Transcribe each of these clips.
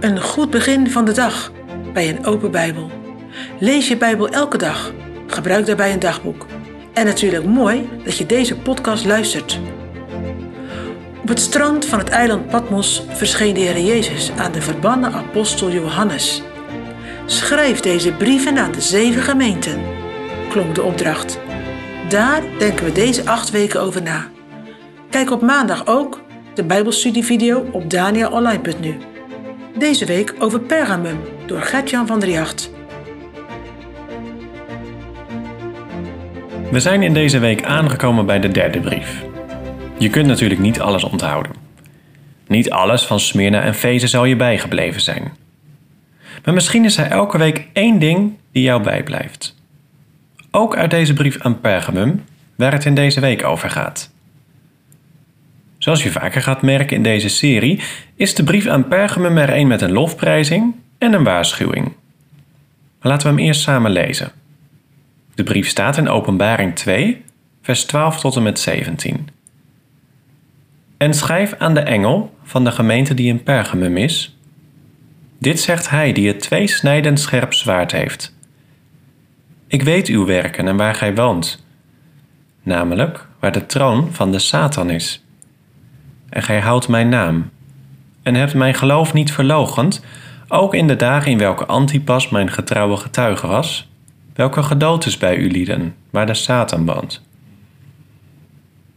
Een goed begin van de dag bij een open Bijbel. Lees je Bijbel elke dag. Gebruik daarbij een dagboek. En natuurlijk mooi dat je deze podcast luistert. Op het strand van het eiland Patmos verscheen de Heer Jezus aan de verbannen apostel Johannes. Schrijf deze brieven aan de zeven gemeenten, klonk de opdracht. Daar denken we deze acht weken over na. Kijk op maandag ook de Bijbelstudievideo op danielonline.nu. Deze week over Pergamum door Gertjan van der Jacht. We zijn in deze week aangekomen bij de derde brief. Je kunt natuurlijk niet alles onthouden. Niet alles van Smyrna en Fezen zal je bijgebleven zijn. Maar misschien is er elke week één ding die jou bijblijft. Ook uit deze brief aan Pergamum, waar het in deze week over gaat. Zoals je vaker gaat merken in deze serie, is de brief aan Pergamum er een met een lofprijzing en een waarschuwing. Maar laten we hem eerst samen lezen. De brief staat in Openbaring 2, vers 12 tot en met 17. En schrijf aan de engel van de gemeente die in Pergamum is. Dit zegt hij die het tweesnijdend scherp zwaard heeft. Ik weet uw werken en waar gij woont, namelijk waar de troon van de Satan is en gij houdt mijn naam. En hebt mijn geloof niet verlogend, ook in de dagen in welke Antipas mijn getrouwe getuige was, welke gedood is bij u lieden, waar de Satan woont.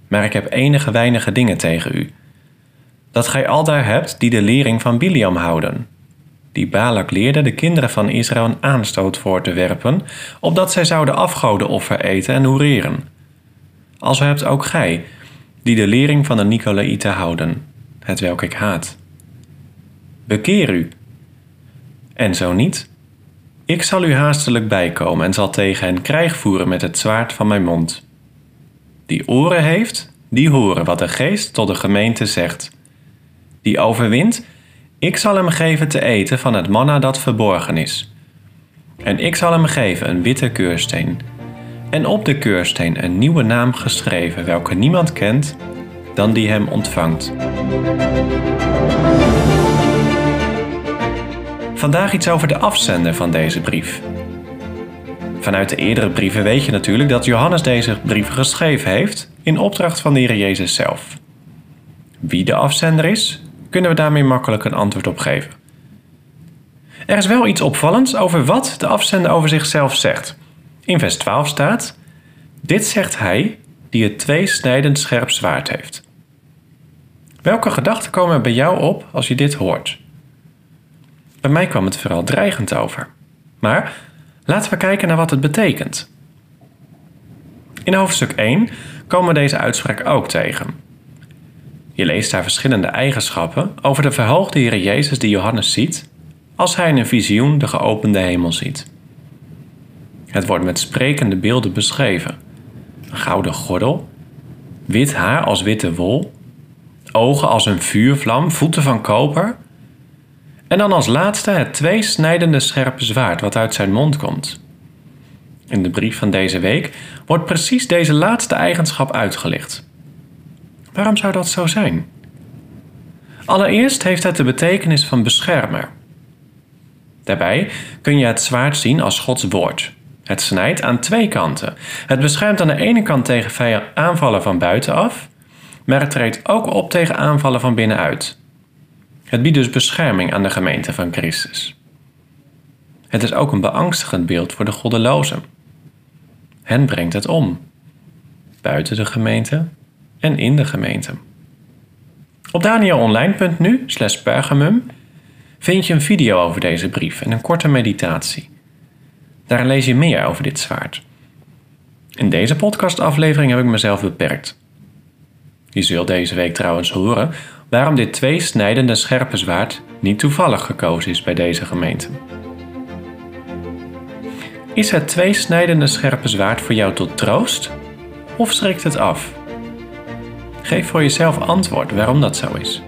Maar ik heb enige weinige dingen tegen u. Dat gij aldaar hebt die de lering van Biliam houden, die Balak leerde de kinderen van Israël een aanstoot voor te werpen, opdat zij zouden afgodenoffer eten en hoereren. Als hebt ook gij, die de lering van de Nicolaïten houden, het welk ik haat. Bekeer u. En zo niet, ik zal u haastelijk bijkomen en zal tegen hen krijg voeren met het zwaard van mijn mond. Die oren heeft, die horen wat de geest tot de gemeente zegt. Die overwint, ik zal hem geven te eten van het manna dat verborgen is. En ik zal hem geven een witte keursteen en op de keursteen een nieuwe naam geschreven, welke niemand kent dan die hem ontvangt. Vandaag iets over de afzender van deze brief. Vanuit de eerdere brieven weet je natuurlijk dat Johannes deze brieven geschreven heeft in opdracht van de Heer Jezus zelf. Wie de afzender is, kunnen we daarmee makkelijk een antwoord op geven. Er is wel iets opvallends over wat de afzender over zichzelf zegt. In vers 12 staat: Dit zegt hij die het tweesnijdend scherp zwaard heeft. Welke gedachten komen er bij jou op als je dit hoort? Bij mij kwam het vooral dreigend over. Maar laten we kijken naar wat het betekent. In hoofdstuk 1 komen we deze uitspraak ook tegen. Je leest daar verschillende eigenschappen over de verhoogde Heer Jezus die Johannes ziet als hij in een visioen de geopende hemel ziet. Het wordt met sprekende beelden beschreven. Een gouden gordel, wit haar als witte wol, ogen als een vuurvlam, voeten van koper. En dan als laatste het tweesnijdende scherpe zwaard wat uit zijn mond komt. In de brief van deze week wordt precies deze laatste eigenschap uitgelicht. Waarom zou dat zo zijn? Allereerst heeft het de betekenis van beschermer. Daarbij kun je het zwaard zien als Gods woord. Het snijdt aan twee kanten. Het beschermt aan de ene kant tegen aanvallen van buitenaf, maar het treedt ook op tegen aanvallen van binnenuit. Het biedt dus bescherming aan de gemeente van Christus. Het is ook een beangstigend beeld voor de goddelozen. Hen brengt het om, buiten de gemeente en in de gemeente. Op danielonline.nu slash pergamum vind je een video over deze brief en een korte meditatie. Daar lees je meer over dit zwaard. In deze podcastaflevering heb ik mezelf beperkt. Je zult deze week trouwens horen waarom dit tweesnijdende scherpe zwaard niet toevallig gekozen is bij deze gemeente. Is het tweesnijdende scherpe zwaard voor jou tot troost of schrikt het af? Geef voor jezelf antwoord waarom dat zo is.